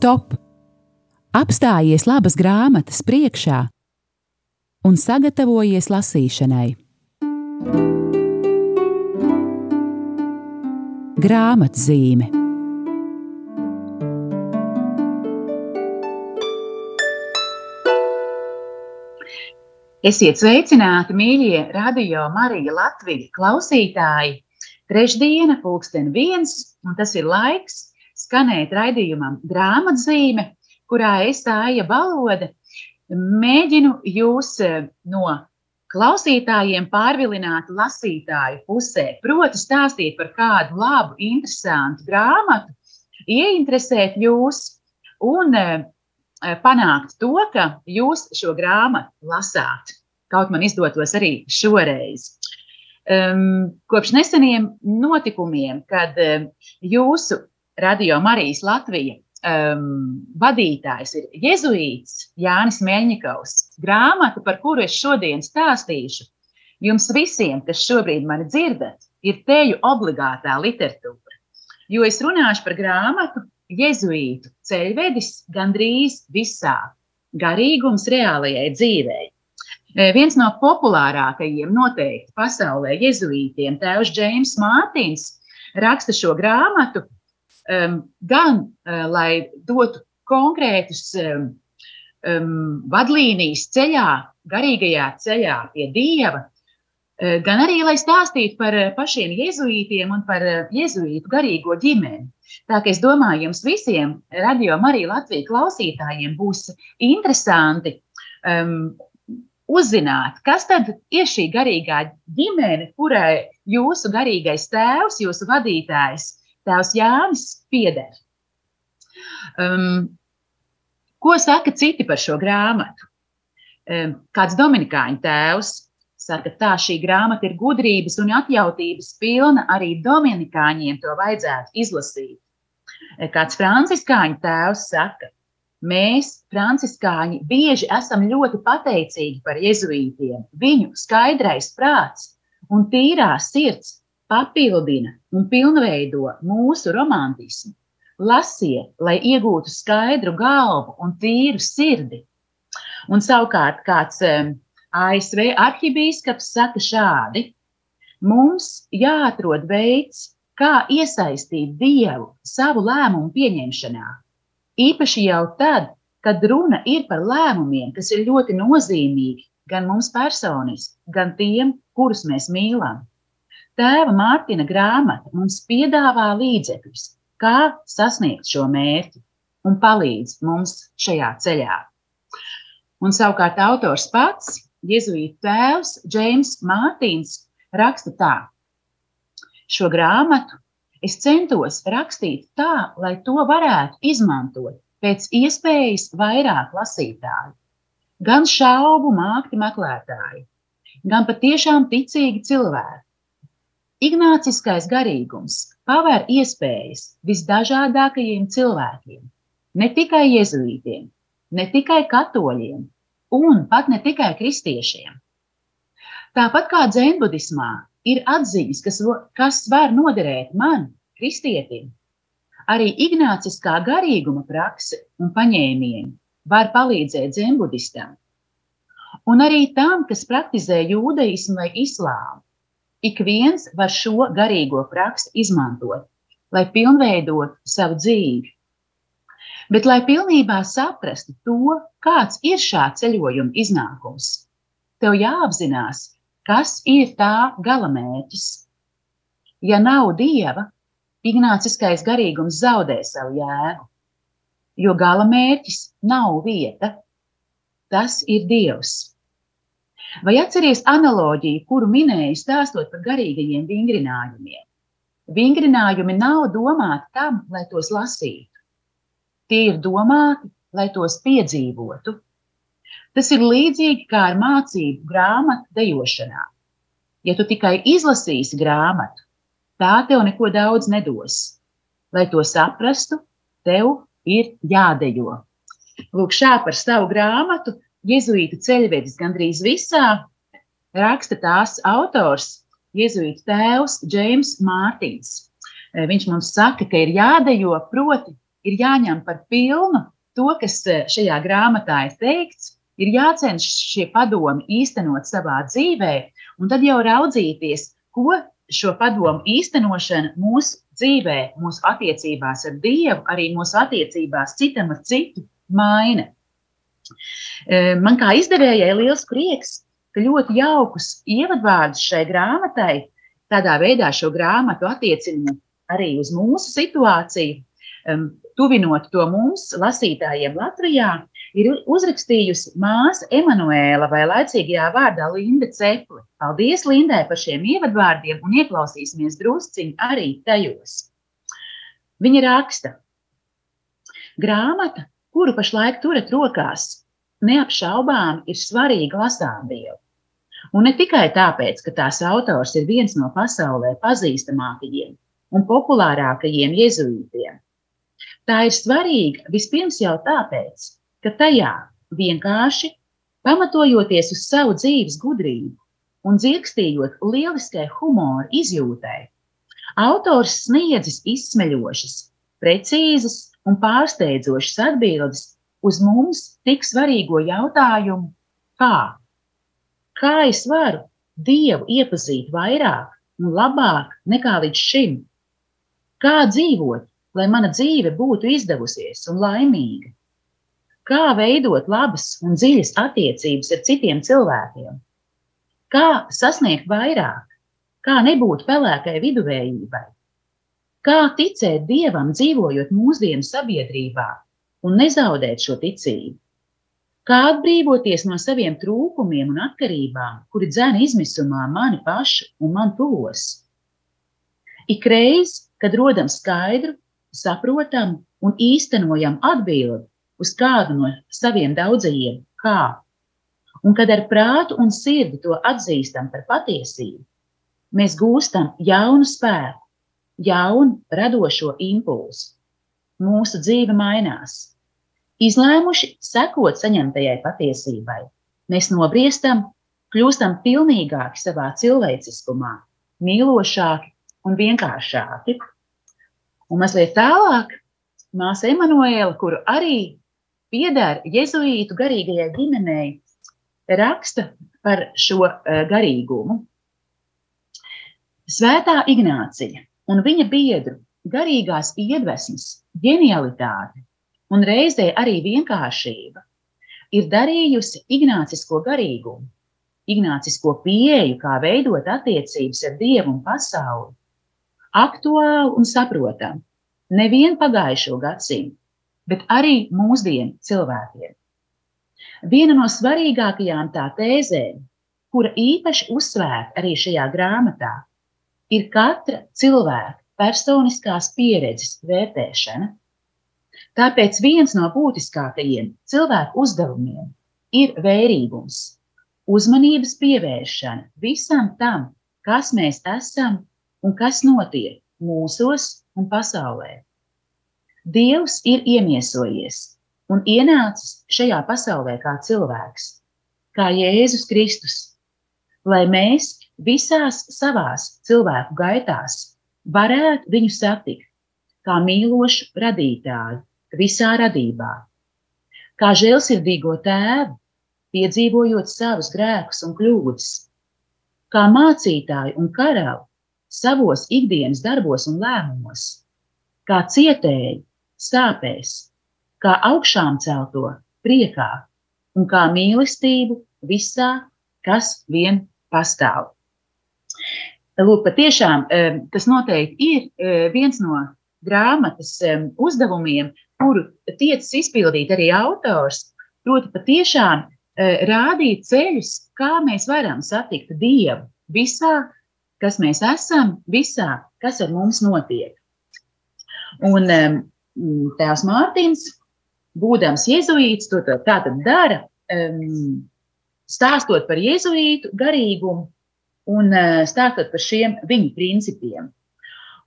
Stop! Apstājies labas grāmatas priekšā un sagatavojies lasīšanai. Grāmatzīme Esiet sveicināti, mīļie radio Marija Latvijas klausītāji! Trešdiena, pulksten viens, un tas ir laiks skanēt raidījumam grāmatzīme, kurā es tāja valoda mēģinu jūs eh, no klausītājiem pārvilināt lasītāju pusē. Proti, stāstīt par kādu labu, interesantu grāmatu, ieinteresēt jūs un eh, Eh, panākt to, ka jūs šo grāmatu lasāt. Kaut man izdotos arī šoreiz. Um, kopš neseniem notikumiem, kad um, jūsu radio Marijas Latvija um, vadītājs ir Jēzus Jānis Mēņikovs, grāmata, par kuru es šodien stāstīšu, jums visiem, kas šobrīd mani dzirdat, ir teju obligātā literatūra. Jo es runāšu par grāmatu, jezuītu ceļvedis gandrīz visā garīgums reālajai dzīvei. E, viens no populārākajiem noteikti pasaulē jezuītiem, tēvs Džeims Mārtiņš, raksta šo grāmatu gan, uh, lai dotu konkrētus um, um, vadlīnijas ceļā, garīgajā ceļā pie Dieva, uh, gan arī, lai stāstītu par pašiem jezuītiem un par jezuītu garīgo ģimeni. Tā kā es domāju, jums visiem, radio Marija Latvijas klausītājiem, būs interesanti um, uzzināt, kas tad ir šī garīgā ģimene, kurai jūsu garīgais tēvs, jūsu vadītājs, tēvs Jānis, pieder. Um, ko saka citi par šo grāmatu? Um, kāds Dominikāņu tēvs saka, tā šī grāmata ir gudrības un atjautības pilna, arī Dominikāņiem to vajadzētu izlasīt. Kāds franciskāņu tēvs saka, mēs, franciskāņi, bieži esam ļoti pateicīgi par jezuītiem. Viņu skaidrais prāts un tīrā sirds papildina un pilnveido mūsu romantismu. Lasiet, lai iegūtu skaidru galvu un tīru sirdi. Un savukārt kāds ASV arhibīskaps saka šādi: Mums jāatrod veids, kā iesaistīt Dievu savu lēmumu pieņemšanā. Īpaši jau tad, kad runa ir par lēmumiem, kas ir ļoti nozīmīgi gan mums personiski, gan tiem, kurus mēs mīlam. Tēva Mārtiņa grāmata mums piedāvā līdzekļus, kā sasniegt šo mērķi un palīdz mums šajā ceļā. Un savukārt autors pats, Jēzus tēvs Džeims Mārtiņš, raksta tā: šo grāmatu es centos rakstīt tā, lai to varētu izmantot pēc iespējas vairāk lasītāju. Gan šaubu mākti meklētāji, gan patiešām ticīgi cilvēki. Ignāciskais garīgums paver iespējas visdažādākajiem cilvēkiem, ne tikai jezuītiem, ne tikai katoļiem un pat ne tikai kristiešiem. Tāpat kā dzenbudismā, ir atziņas, kas, kas var noderēt man, kristietim. Arī ignāciskā garīguma prakse un paņēmieni var palīdzēt dzembudistam. Un arī tam, kas praktizē jūdeismu vai islāmu. Ik viens var šo garīgo praksi izmantot, lai pilnveidotu savu dzīvi. Bet, lai pilnībā saprastu to, kāds ir šā ceļojuma iznākums, tev jāapzinās, Kas ir tā galamērķis? Ja nav dieva, ignāciskais garīgums zaudē savu jēgu, jo galamērķis nav vieta, tas ir dievs. Vai atceries analoģiju, kuru minēju stāstot par garīgajiem vingrinājumiem? Vingrinājumi nav domāti tam, lai tos lasītu. Tie ir domāti, lai tos piedzīvotu. Tas ir līdzīgi kā ar mācību grāmatu dejošanā. Ja tu tikai izlasīsi grāmatu, tā tev neko daudz nedos. Lai to saprastu, tev ir jādejo. Lūk, šā par savu grāmatu Jēzuītu ceļvedis gandrīz visā raksta tās autors, Jēzuītu tēvs Džeims Mārtiņš. Viņš mums saka, ka ir jādejo, proti, ir jāņem par pilnu to, kas šajā grāmatā ir teikts, ir jācenšas šie padomi īstenot savā dzīvē, un tad jau raudzīties, ko šo padomu īstenošana mūsu dzīvē, mūsu attiecībās ar Dievu, arī mūsu attiecībās citam ar citu maina. E, man kā izdevējai liels prieks, ka ļoti jaukus ievadvārdus šai grāmatai, tādā veidā šo grāmatu attiecina arī uz mūsu situāciju, tuvinot to mums, lasītājiem Latvijā, ir uzrakstījusi māsa Emanuēla vai laicīgajā vārdā Linda Cepli. Paldies Lindai par šiem ievadvārdiem un ieklausīsimies drusciņi arī tajos. Viņa raksta, grāmata, kuru pašlaik turat rokās, neapšaubām ir svarīga lasāmviela. Un ne tikai tāpēc, ka tās autors ir viens no pasaulē pazīstamākajiem un populārākajiem jezuītiem. Tā ir svarīga vispirms jau tāpēc, ka tajā vienkārši pamatojoties uz savu dzīves gudrību un dzirkstījot lieliskai humora izjūtai, autors sniedzis izsmeļošas, precīzas un pārsteidzošas atbildes uz mums tik svarīgo jautājumu, kā? Kā es varu Dievu iepazīt vairāk un labāk nekā līdz šim? Kā dzīvot, lai mana dzīve būtu izdevusies un laimīga? kā veidot labas un dziļas attiecības ar citiem cilvēkiem, kā sasniegt vairāk, kā nebūt pelēkai viduvējībai, kā ticēt dievam, dzīvojot mūsdienu sabiedrībā un nezaudēt šo ticību, kā atbrīvoties no saviem trūkumiem un atkarībām, kuri dzēna izmisumā mani pašu un man tuvos. Ikreiz, kad rodam skaidru, saprotam un īstenojam atbildi uz kādu no saviem daudzajiem kā. Un kad ar prātu un sirdi to atzīstam par patiesību, mēs gūstam jaunu spēku, jaunu radošo impulsu. Mūsu dzīve mainās. Izlēmuši sekot saņemtajai patiesībai, mēs nobriestam, kļūstam pilnīgāki savā cilvēciskumā, mīlošāki un vienkāršāki. Un mazliet tālāk, māsa Emanuēla, kuru arī pieder jezuītu garīgajai ģimenei, raksta par šo eh, garīgumu. Svētā Ignācija un viņa biedru garīgās iedvesmas, ģenialitāte un reizē arī vienkāršība ir darījusi ignācisko garīgumu, ignācisko pieeju, kā veidot attiecības ar Dievu un pasauli, aktuālu un saprotamu nevien pagājušo gadsimtu, bet arī mūsdienu cilvēkiem. Viena no svarīgākajām tā tēzēm, kura īpaši uzsvērta arī šajā grāmatā, ir katra cilvēka personiskās pieredzes vērtēšana. Tāpēc viens no būtiskākajiem cilvēku uzdevumiem ir vērīgums, uzmanības pievēršana visam tam, kas mēs esam un kas notiek mūsos un pasaulē. Dievs ir iemiesojies un ienācis šajā pasaulē kā cilvēks, kā Jēzus Kristus, lai mēs visās savās cilvēku gaitās varētu viņu satikt kā mīlošu radītāju visā radībā, kā žēlsirdīgo tēvu, piedzīvojot savus grēkus un kļūdas, kā mācītāju un karalu savos ikdienas darbos un lēmumos, kā cietēji sāpēs, kā augšām celto priekā un kā mīlestību visā, kas vien pastāv. Lūk, patiešām tas noteikti ir viens no grāmatas uzdevumiem, kuru tiecas izpildīt arī autors. Proti, patiešām rādīt ceļus, kā mēs varam satikt Dievu visā, kas mēs esam, visā, kas ar mums notiek. Un tēvs Mārtiņš, būdams jēzuīts, to tā tad dara, stāstot par jēzuītu garīgumu un uh, stāstot par šiem viņa principiem.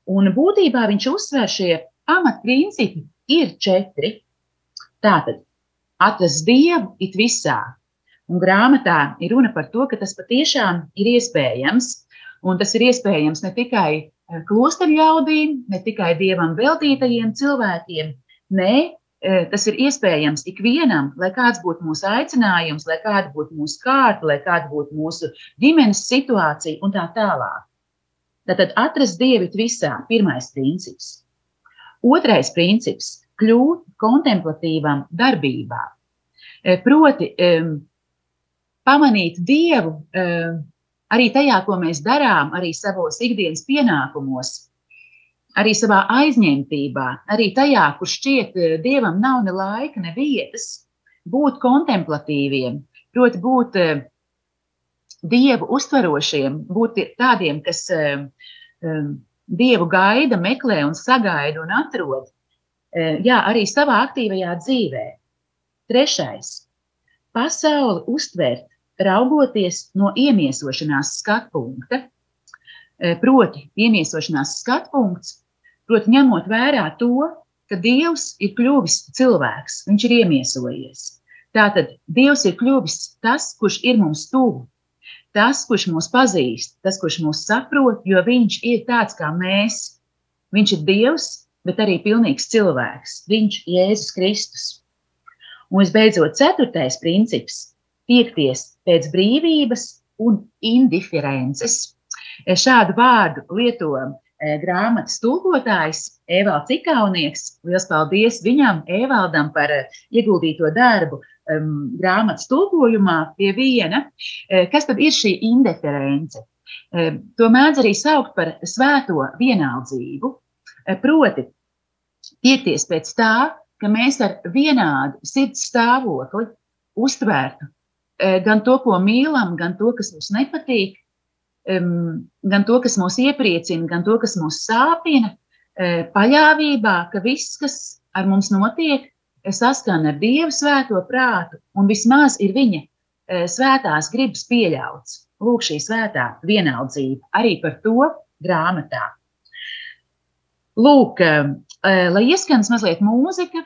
Un būtībā viņš uzsver šie pamatprincipi ir četri. Tātad atrast dievu it visā. Un grāmatā ir runa par to, ka tas patiešām ir iespējams. Un tas ir iespējams ne tikai klosteru ļaudīm, ne tikai dievam veltītajiem cilvēkiem, Nē, tas ir iespējams ikvienam, lai kāds būtu mūsu aicinājums, lai kāda būtu mūsu kārta, lai kāda būtu mūsu ģimenes situācija un tā tālāk. Tātad atrast dievu visā, pirmais princips. Otrais princips - kļūt kontemplatīvam darbībā. Proti, pamanīt dievu arī tajā, ko mēs darām, arī savos ikdienas pienākumos, arī savā aizņemtībā, arī tajā, kur šķiet, eh, dievam nav ne laika, ne vietas, būt kontemplatīviem, proti, būt eh, dievu uztverošiem, būt tādiem, kas eh, dievu gaida, meklē un sagaida un atrod. Jā, arī savā aktīvajā dzīvē. Trešais - pasauli uztvert, raugoties no iemiesošanās skatu punkta. Proti, iemiesošanās skatu punkts Proti, ņemot vērā to, ka Dievs ir kļuvis cilvēks, viņš ir iemiesojies. Tātad Dievs ir kļuvis tas, kurš ir mums tuvu, tas, kurš mūs pazīst, tas, kurš mūs saprot, jo viņš ir tāds kā mēs. Viņš ir Dievs, bet arī pilnīgs cilvēks. Viņš ir Jēzus Kristus. Un visbeidzot, ceturtais princips - tiekties pēc brīvības un indiferences. Šādu vārdu lieto E, grāmatas tulkotājs Evalds Ikaunieks. Lielas paldies viņam, Evaldam, par e, ieguldīto darbu um, grāmatas tulkojumā pie viena. E, kas tad ir šī indiference? To mēdz arī saukt par svēto vienaldzību. Proti, tiekties pēc tā, ka mēs ar vienādu sirds stāvokli uztvērtu gan to, ko mīlam, gan to, kas mums nepatīk, gan to, kas mūs iepriecina, gan to, kas mūs sāpina, uh, paļāvībā, ka viss, kas ar mums notiek, saskana ar Dieva svēto prātu un vismaz ir viņa uh, svētās gribas pieļauts. Lūk, šī svētā vienaldzība arī par to grāmatā. Lūk, lai ieskanas mazliet mūzika,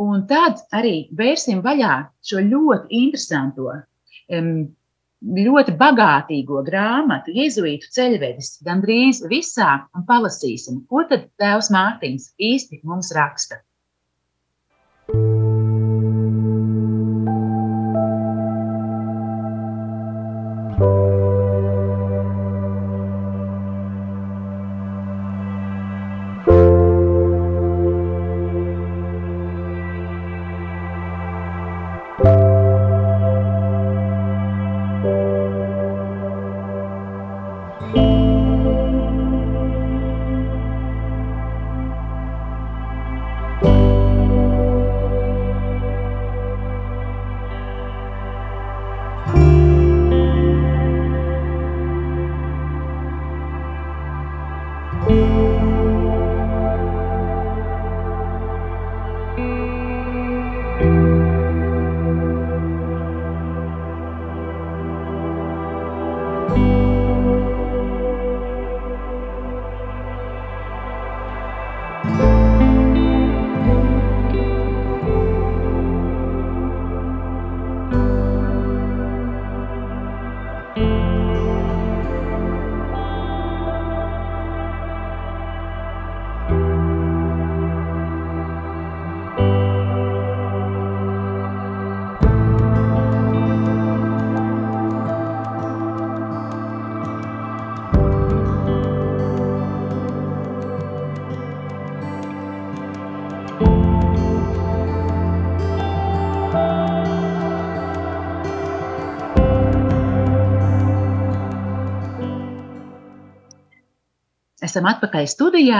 un tad arī vērsim vaļā šo ļoti interesanto um, ļoti bagātīgo grāmatu, Jēzuītu ceļvedis, gandrīz visā, un palasīsim, ko tad Tēvs Mārtiņš īsti mums raksta. Esam atpakaļ studijā,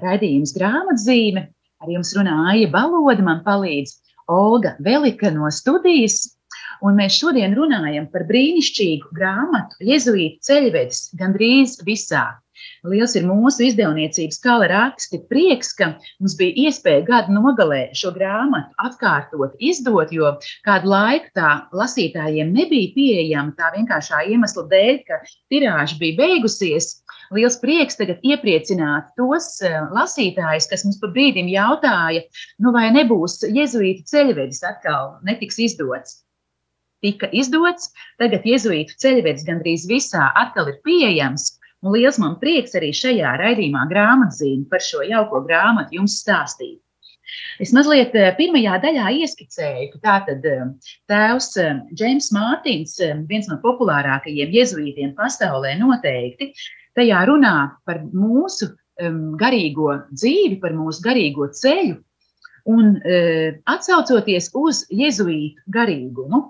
raidījums grāmatzīme. Ar jums runā Aija Baloda, man palīdz Olga Velika no studijas. Un mēs šodien runājam par brīnišķīgu grāmatu Jēzuītu ceļvedis gandrīz visā Liels ir mūsu izdevniecības kala raksti. Prieks, ka mums bija iespēja gadu nogalē šo grāmatu atkārtot, izdot, jo kādu laiku tā lasītājiem nebija pieejama tā vienkāršā iemesla dēļ, ka tirāža bija beigusies. Liels prieks tagad iepriecināt tos eh, lasītājus, kas mums pa brīdim jautāja, nu vai nebūs jezuītu ceļvedis atkal netiks izdots tika izdots. Tagad jēzuītu ceļvedis gandrīz visā atkal ir pieejams. Un liels man prieks arī šajā raidījumā grāmatzīme par šo jauko grāmatu jums stāstīt. Es mazliet pirmajā daļā ieskicēju, ka tātad tēvs Džeims Mārtiņš, viens no populārākajiem jezuītiem pasaulē, noteikti tajā runā par mūsu garīgo dzīvi, par mūsu garīgo ceļu un atsaucoties uz jezuītu garīgumu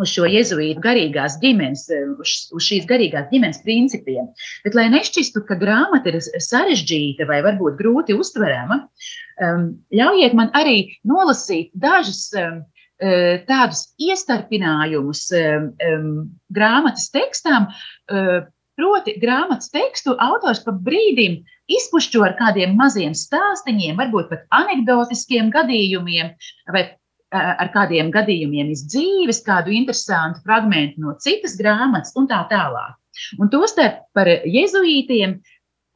uz šo jēzuītu garīgās ģimenes, eh, uz, uz šīs garīgās ģimenes principiem. Bet, lai nešķistu, ka grāmata ir sarežģīta vai varbūt grūti uztverama, um, ļaujiet man arī nolasīt dažus um, eh, tādus iestarpinājumus um, grāmatas tekstām. Uh, Proti, grāmatas tekstu autors pa brīdim izpušķo ar kādiem maziem stāstīņiem, varbūt pat anekdotiskiem gadījumiem vai ar kādiem gadījumiem iz dzīves, kādu interesantu fragment no citas grāmatas un tā tālāk. Un tostarp par jezuītiem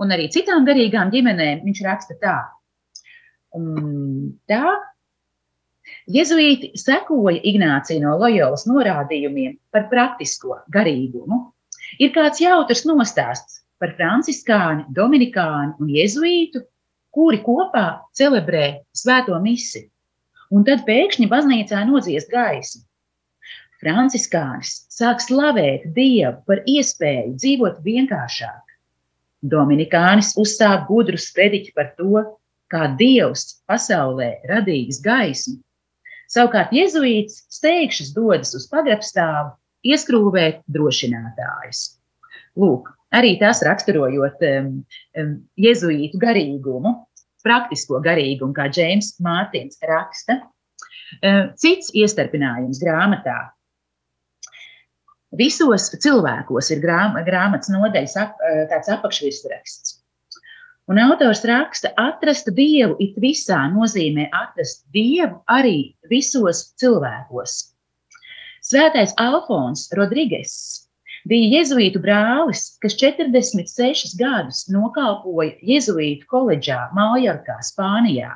un arī citām garīgām ģimenēm viņš raksta tā. Tā Jezuīti sekoja Ignācija no Loyolas norādījumiem par praktisko garīgumu. Ir kāds jautrs nostāsts par franciskāni, dominikāni un jezuītu, kuri kopā celebrē svēto misiju un tad pēkšņi baznīcā nodzies gaisma. Franciskānis sāk slavēt Dievu par iespēju dzīvot vienkāršāk. Dominikānis uzsāk gudru sprediķi par to, kā Dievs pasaulē radījis gaismu. Savukārt jēzuīts steigšas dodas uz pagrabstāvu, ieskrūvēt drošinātājus. Lūk, arī tas raksturojot um, um, jēzuītu garīgumu, praktisko garīgumu, kā Džeims Mārtiņš raksta. Eh, cits iestarpinājums grāmatā. Visos cilvēkos ir grāmatas nodaļas eh, tāds apakšvirsraksts. Un autors raksta, atrast dievu it visā nozīmē atrast dievu arī visos cilvēkos. Svētais Alfons Rodrīgas bija jēzuītu brālis, kas 46 gadus nokalpoja jēzuītu koledžā Maljorkā, Spānijā,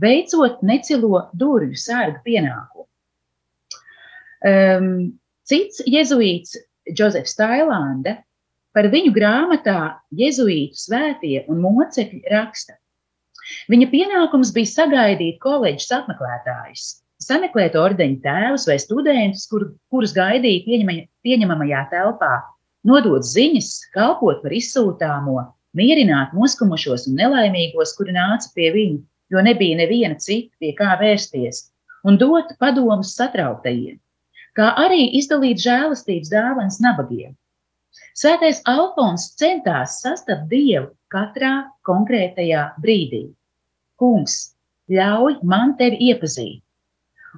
veicot necilo durvju sārga pienākumu. Um, cits jēzuīts, Džozefs Tailanda, par viņu grāmatā Jēzuītu svētie un mocekļi raksta. Viņa pienākums bija sagaidīt koledžas apmeklētājus, sameklēt ordeņa tēvus vai studentus, kur, kurus gaidīja pieņemama, pieņemamajā telpā, nodot ziņas, kalpot par izsūtāmo, mierināt noskumušos un nelaimīgos, kuri nāca pie viņa, jo nebija neviena cita, pie kā vērsties, un dot padomus satrauktajiem, kā arī izdalīt žēlastības dāvanas nabagiem. Svētais Alfons centās sastapt Dievu katrā konkrētajā brīdī. Kungs, ļauj man tevi iepazīt,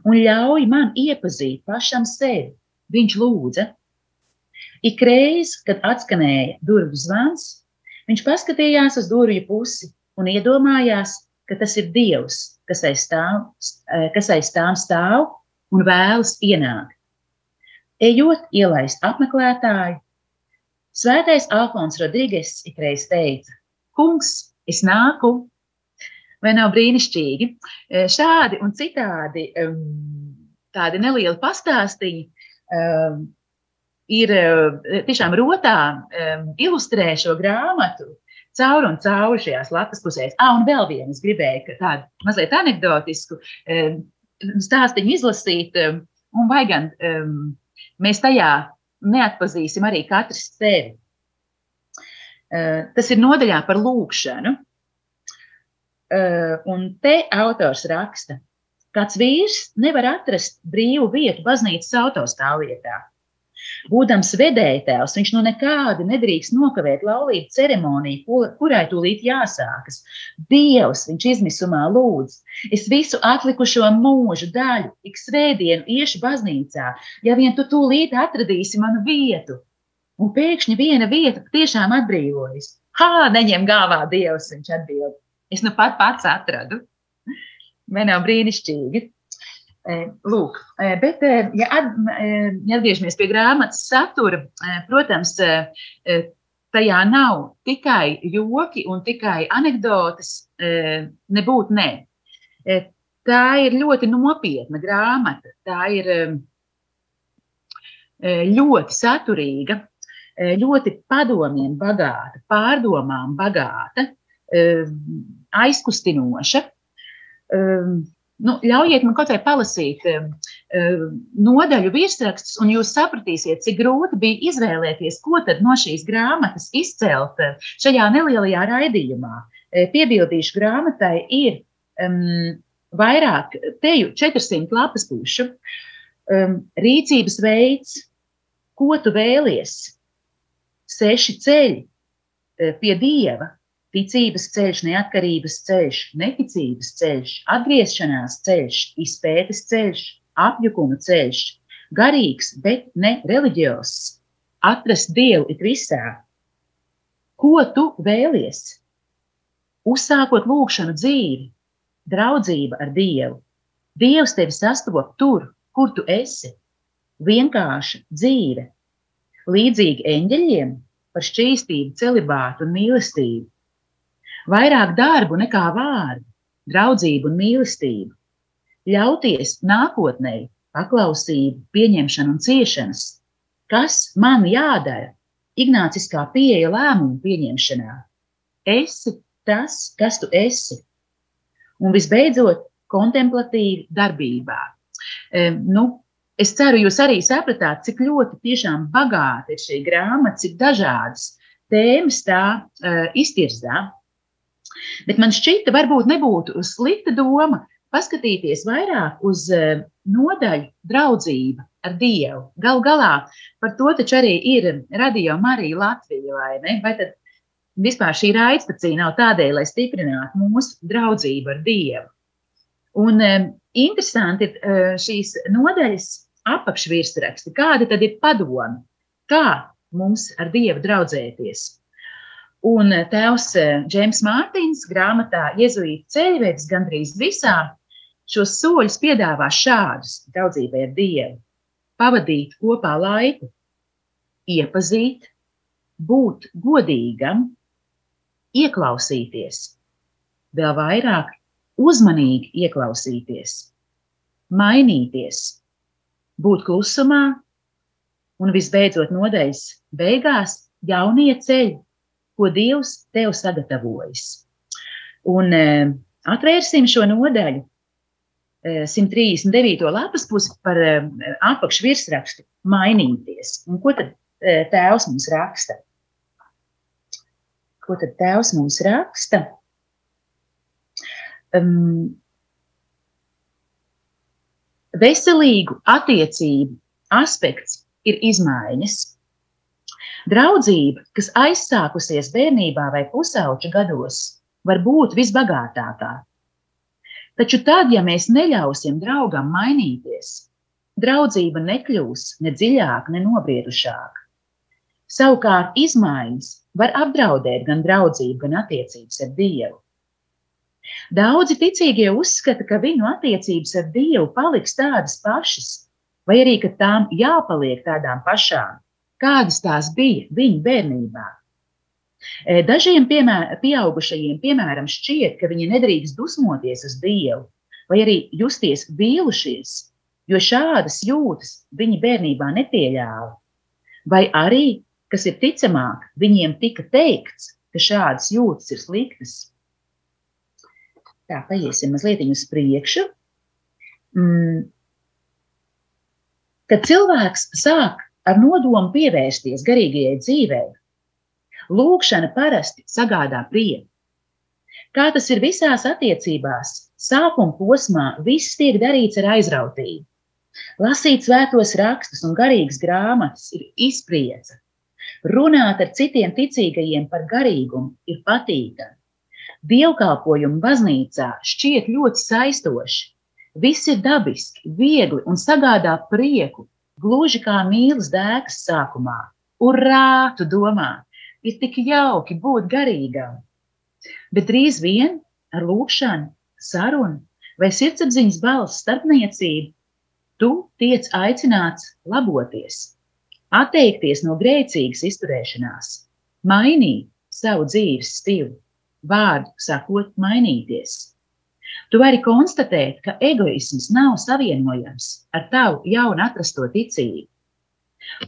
un ļauj man iepazīt pašam sevi. Viņš lūdza. Ik reiz, kad atskanēja durvju zvans, viņš paskatījās uz durvju pusi un iedomājās, ka tas ir Dievs, kas aiz tām, kas aiz tām stāv un vēlas ienākt. Ejot ielaist apmeklētāju, Svētais Alfons Rodrīgas ikreiz teica: Kungs, es nāku, Vai nav brīnišķīgi? E, šādi un citādi tādi nelieli pastāstīji ir e, tiešām rotā ilustrē šo grāmatu cauri un cauri šajās lapas pusēs. Ah, un vēl vienu es gribēju tādu mazliet anekdotisku stāstīņu izlasīt, un vai gan mēs tajā neatpazīsim arī katrs sevi. E, tas ir nodaļā par lūkšanu. Eh, un te autors raksta, kāds vīrs nevar atrast brīvu vietu baznīcas autostāvvietā. Būdams vedējtēvs, viņš no nekādi nedrīkst nokavēt laulību ceremoniju, kurai tūlīt jāsākas. Dievs, viņš izmisumā lūdz, es visu atlikušo mūžu daļu, ik svētdienu iešu baznīcā, ja vien tu tūlīt atradīsi manu vietu. Un pēkšņi viena vieta tiešām atbrīvojas. Hā, neņem galvā Dievs, viņš atbild. Es nu pat pats atradu. Vai nav brīnišķīgi? E, lūk, e, bet, e, ja, at, ja atgriežamies pie grāmatas satura, protams, tajā nav tikai joki un tikai anekdotas, nebūtu nē. Tā ir ļoti nopietna grāmata. Tā ir ļoti saturīga, ļoti padomiem bagāta, pārdomām bagāta aizkustinoša. um, nu, ļaujiet man kaut vai palasīt um, nodaļu virsrakstus, un jūs sapratīsiet, cik grūti bija izvēlēties, ko tad no šīs grāmatas izcelt šajā nelielajā raidījumā. Piebildīšu grāmatai ir um, vairāk, teju 400 lapas pušu, um, rīcības veids, ko tu vēlies, seši ceļi pie dieva, ticības ceļš, neatkarības ceļš, neticības ceļš, atgriešanās ceļš, izpētes ceļš, apjukuma ceļš, garīgs, bet ne reliģiozs, atrast dievu it visā. Ko tu vēlies? Uzsākot lūkšanu dzīvi, draudzība ar Dievu. Dievs tevi sastop tur, kur tu esi. Vienkārša dzīve, līdzīgi eņģeļiem par šķīstību, celibātu un mīlestību vairāk darbu nekā vārdu, draudzību un mīlestību, ļauties nākotnē, paklausību, pieņemšanu un ciešanas. Kas man jādara? Ignāciskā pieeja lēmumu pieņemšanā. Esi tas, kas tu esi. Un visbeidzot, kontemplatīvi darbībā. E, nu, es ceru, jūs arī sapratāt, cik ļoti tiešām bagāta ir šī grāmata, cik dažādas tēmas tā uh, iztirzā. Bet man šķita, varbūt nebūtu slikta doma paskatīties vairāk uz eh, nodaļu draudzību ar Dievu. Galu galā par to taču arī ir radio Marija Latvija, vai ne? Vai tad vispār šī raidstacija nav tādēļ, lai stiprinātu mūsu draudzību ar Dievu? Un um, interesanti ir uh, šīs nodaļas apakšvirsraksti. Kāda tad ir padoma? Kā mums ar Dievu draudzēties? Un eh, tēvs eh, Džeims Mārtiņš grāmatā Jēzus ceļvedis gandrīz visām šos soļus piedāvā šādus. Draudzībai ar Dievu. Pavadīt kopā laiku, iepazīt, būt godīgam, ieklausīties, vēl vairāk uzmanīgi ieklausīties, mainīties, būt klusumā. Un visbeidzot nodeļas beigās jaunie ceļi ko Dievs tev sagatavojis. Un uh, atvērsim šo nodaļu, uh, 139. lapas pusi par uh, apakšvirsrakstu mainīties. Un ko tad tēvs mums raksta? Ko tad tēvs mums raksta? Um, veselīgu attiecību aspekts ir izmaiņas. Draudzība, kas aizsākusies bērnībā vai pusauģa gados, var būt visbagātākā. Taču tad, ja mēs neļausim draugam mainīties, draudzība nekļūs ne dziļāka, ne nobriedušāka. Savukārt izmaiņas var apdraudēt gan draudzību, gan attiecības ar Dievu. Daudzi ticīgie uzskata, ka viņu attiecības ar Dievu paliks tādas pašas, vai arī ka tām jāpaliek tādām pašām, kādas tās bija viņu bērnībā. Dažiem piemēr, pieaugušajiem, piemēram, šķiet, ka viņi nedrīkst dusmoties uz Dievu vai arī justies vīlušies, jo šādas jūtas viņi bērnībā nepieļāva. Vai arī, kas ir ticamāk, viņiem tika teikts, ka šādas jūtas ir sliktas. Tā, paiesim mazliet uz priekšu. Mm. Kad cilvēks sāk ar nodomu pievērsties garīgajai dzīvei. Lūkšana parasti sagādā prieku. Kā tas ir visās attiecībās, sākuma posmā viss tiek darīts ar aizrautību. Lasīt svētos rakstus un garīgas grāmatas ir izpriece. Runāt ar citiem ticīgajiem par garīgumu ir patīkami. Dievkalpojumi baznīcā šķiet ļoti saistoši. Viss ir dabiski, viegli un sagādā prieku, Gluži kā mīlas dēkas sākumā. Urā, tu domā, ir tik jauki būt garīgam. Bet drīz vien ar lūkšanu, sarunu vai sirdsapziņas balss starpniecību tu tiec aicināts laboties, atteikties no grēcīgas izturēšanās, mainīt savu dzīves stilu, vārdu sakot, mainīties. Tu vari konstatēt, ka egoisms nav savienojams ar tavu jaunu atrasto ticību.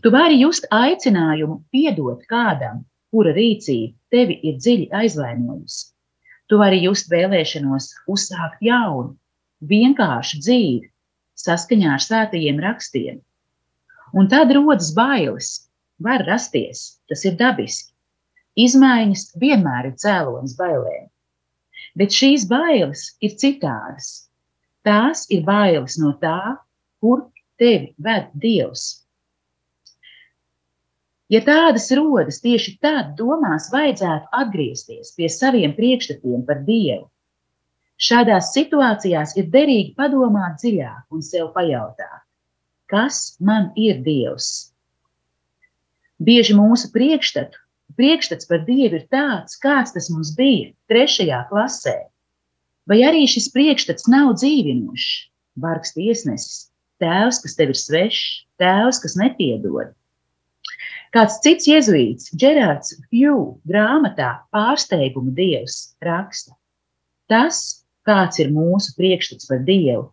Tu vari just aicinājumu piedot kādam, kura rīcība tevi ir dziļi aizvainojusi. Tu vari just vēlēšanos uzsākt jaunu, vienkāršu dzīvi, saskaņā ar svētajiem rakstiem. Un tad rodas bailes, var rasties, tas ir dabiski. Izmaiņas vienmēr ir cēlonis bailēm. Bet šīs bailes ir citādas. Tās ir bailes no tā, kur tevi ved Dievs. Ja tādas rodas, tieši tad domās vajadzētu atgriezties pie saviem priekšstatiem par Dievu. Šādās situācijās ir derīgi padomāt dziļāk un sev pajautāt, kas man ir Dievs. Bieži mūsu priekšstatu, priekšstats par Dievu ir tāds, kāds tas mums bija trešajā klasē, vai arī šis priekšstats nav dzīvinošs, bargs tiesnesis, tēvs, kas tev ir svešs, tēvs, kas nepiedod. Kāds cits jēzuīts, Gerards Hugh, grāmatā Pārsteiguma dievs raksta: Tas, kāds ir mūsu priekšstats par dievu,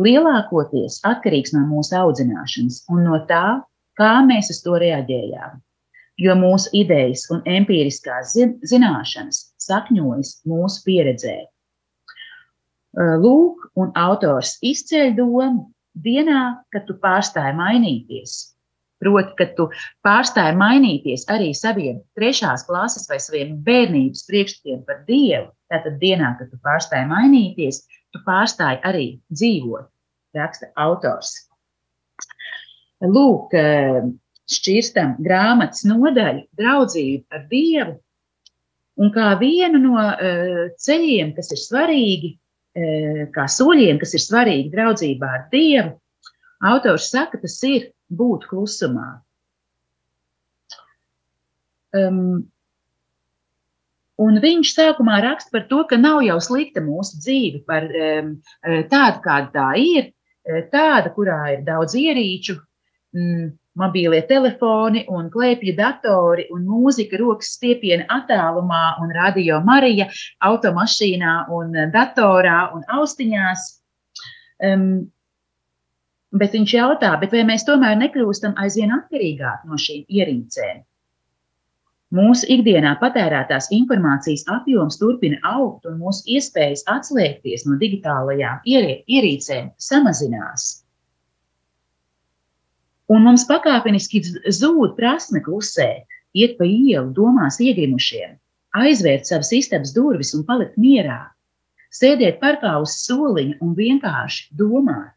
lielākoties atkarīgs no mūsu audzināšanas un no tā, kā mēs uz to reaģējām. Jo mūsu idejas un empiriskās zināšanas sakņojas mūsu pieredzē. Lūk, un autors izceļ domu dienā, kad tu pārstāji mainīties, Proti, ka tu pārstāji mainīties arī saviem trešās klases vai saviem bērnības priekšstatiem par Dievu. Tātad dienā, kad tu pārstāji mainīties, tu pārstāji arī dzīvot, raksta autors. Lūk, šķirstam grāmatas nodaļu draudzību ar Dievu. Un kā vienu no ceļiem, kas ir svarīgi, kā soļiem, kas ir svarīgi draudzībā ar Dievu, autors saka, tas ir būt klusumā. Um, un viņš sākumā raksta par to, ka nav jau slikta mūsu dzīve, par um, tādu, kāda tā ir, tāda, kurā ir daudz ierīču, um, mobīlie telefoni un klēpju datori un mūzika rokas stiepiena attālumā un radio Marija automašīnā un datorā un austiņās. Um, Bet viņš jautā, vai mēs tomēr nekļūstam aizvien atkarīgāk no šīm ierīcēm? Mūsu ikdienā patērētās informācijas apjoms turpina augt, un mūsu iespējas atslēgties no digitālajām ierīcēm samazinās. Un mums pakāpeniski zūd prasme klusēt, iet pa ielu, domās iegrimušiem, aizvērt savas istabas durvis un palikt mierā, sēdēt parkā uz soliņa un vienkārši domāt.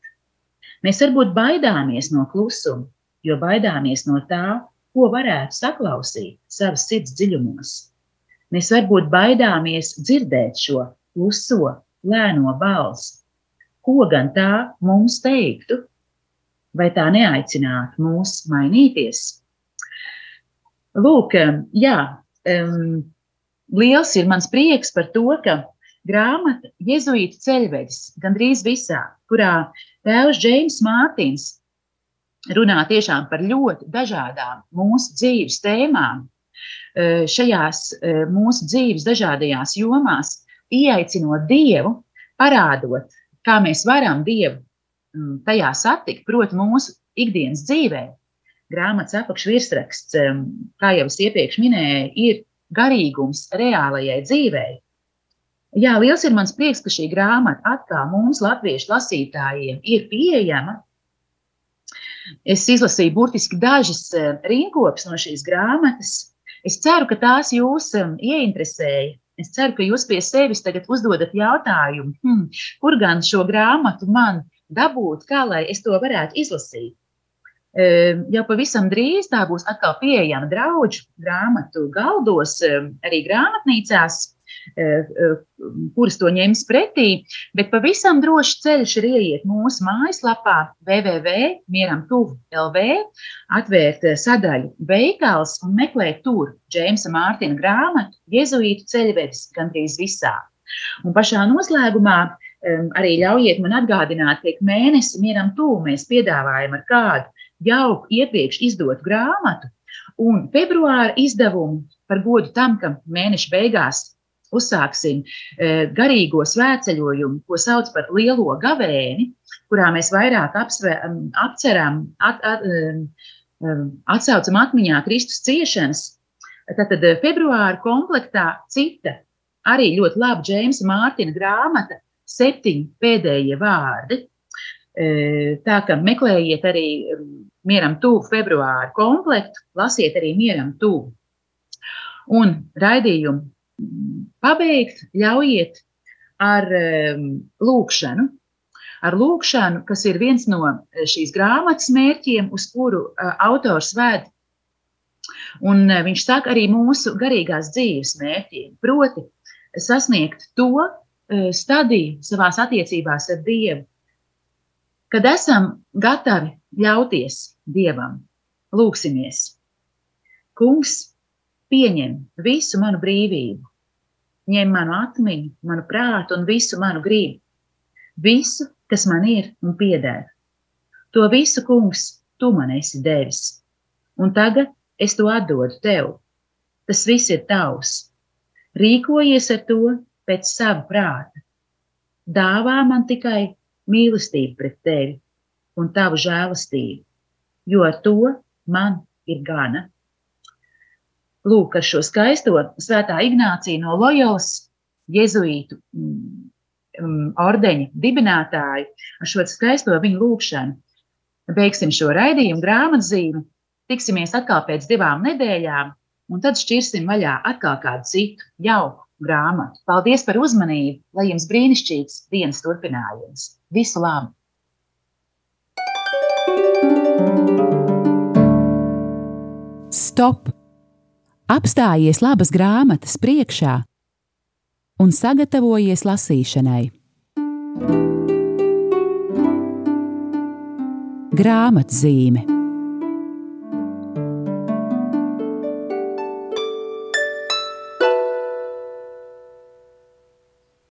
Mēs varbūt baidāmies no klusuma, jo baidāmies no tā, ko varētu saklausīt savas sirds dziļumos. Mēs varbūt baidāmies dzirdēt šo kluso, lēno balsi. Ko gan tā mums teiktu? Vai tā neaicinātu mūs mainīties? Lūk, jā, um, liels ir mans prieks par to, ka grāmata Jēzuīta ceļvedis gandrīz visā, kurā Tēvs Džeims Mārtiņš runā tiešām par ļoti dažādām mūsu dzīves tēmām. Šajās mūsu dzīves dažādajās jomās, ieaicinot Dievu, parādot, kā mēs varam Dievu tajā satikt, proti, mūsu ikdienas dzīvē. Grāmatas apakšvirsraksts, kā jau es iepriekš minēju, ir garīgums reālajai dzīvei. Jā, liels ir mans prieks, ka šī grāmata atkal mums, latviešu lasītājiem, ir pieejama. Es izlasīju burtiski dažas eh, rinkopas no šīs grāmatas. Es ceru, ka tās jūs ieinteresēja. Es ceru, ka jūs pie sevis tagad uzdodat jautājumu, hmm, kur gan šo grāmatu man dabūt, kā lai es to varētu izlasīt. Ehm, jau pavisam drīz tā būs atkal pieejama draugu grāmatu galdos, ehm, arī grāmatnīcās. E, e, kuras to ņems pretī, bet pavisam droši ceļš ir ieiet mūsu mājaslapā www.mieram.lv, atvērt sadaļu veikals un meklēt tur Džeimsa Mārtiņa grāmatu Jēzuītu ceļvedis gandrīz visā. Un pašā noslēgumā um, arī ļaujiet man atgādināt, ka mēnesi mieram tuvu mēs piedāvājam ar kādu jauku iepriekš izdotu grāmatu, un februāra izdevumu par godu tam, ka mēneša beigās uzsāksim e, garīgo svētceļojumu, ko sauc par lielo gavēni, kurā mēs vairāk apsver, apceram, at, at, e, atsaucam atmiņā Kristus ciešanas. Tātad februāra komplektā cita arī ļoti laba Džeimsa Mārtiņa grāmata, septiņi pēdējie vārdi. Tā kā meklējiet arī mieram tuvu februāru komplektu, lasiet arī mieram tuvu. Un raidījumu pabeigt ļaujiet ar um, lūkšanu. Ar lūkšanu, kas ir viens no šīs grāmatas mērķiem, uz kuru autors vēd Un viņš saka arī mūsu garīgās dzīves mērķiem, proti, sasniegt to stadiju savās attiecībās ar Dievu, kad esam gatavi ļauties Dievam. Lūksimies! Kungs, pieņem visu manu brīvību, ņem manu atmiņu, manu prātu un visu manu gribu, visu, kas man ir un pieder. To visu, kungs, tu man esi devis. Un tagad es to atdodu tev. Tas viss ir tavs. Rīkojies ar to pēc sava prāta. Dāvā man tikai mīlestību pret tevi un tavu žēlastību, jo ar to man ir gana. Lūk, ar šo skaisto svētā Ignācija no Lojas, jēzuītu um, ordeņa dibinātāju, ar šo skaisto viņu lūgšanu. Beigsim šo raidījumu grāmatzīmi Tiksimies atkal pēc divām nedēļām, un tad šķirsim vaļā atkal kādu citu jauku grāmatu. Paldies par uzmanību, lai jums brīnišķīgs dienas turpinājums. Visu labu! Stop! Apstājies labas grāmatas priekšā un sagatavojies lasīšanai. Grāmatzīme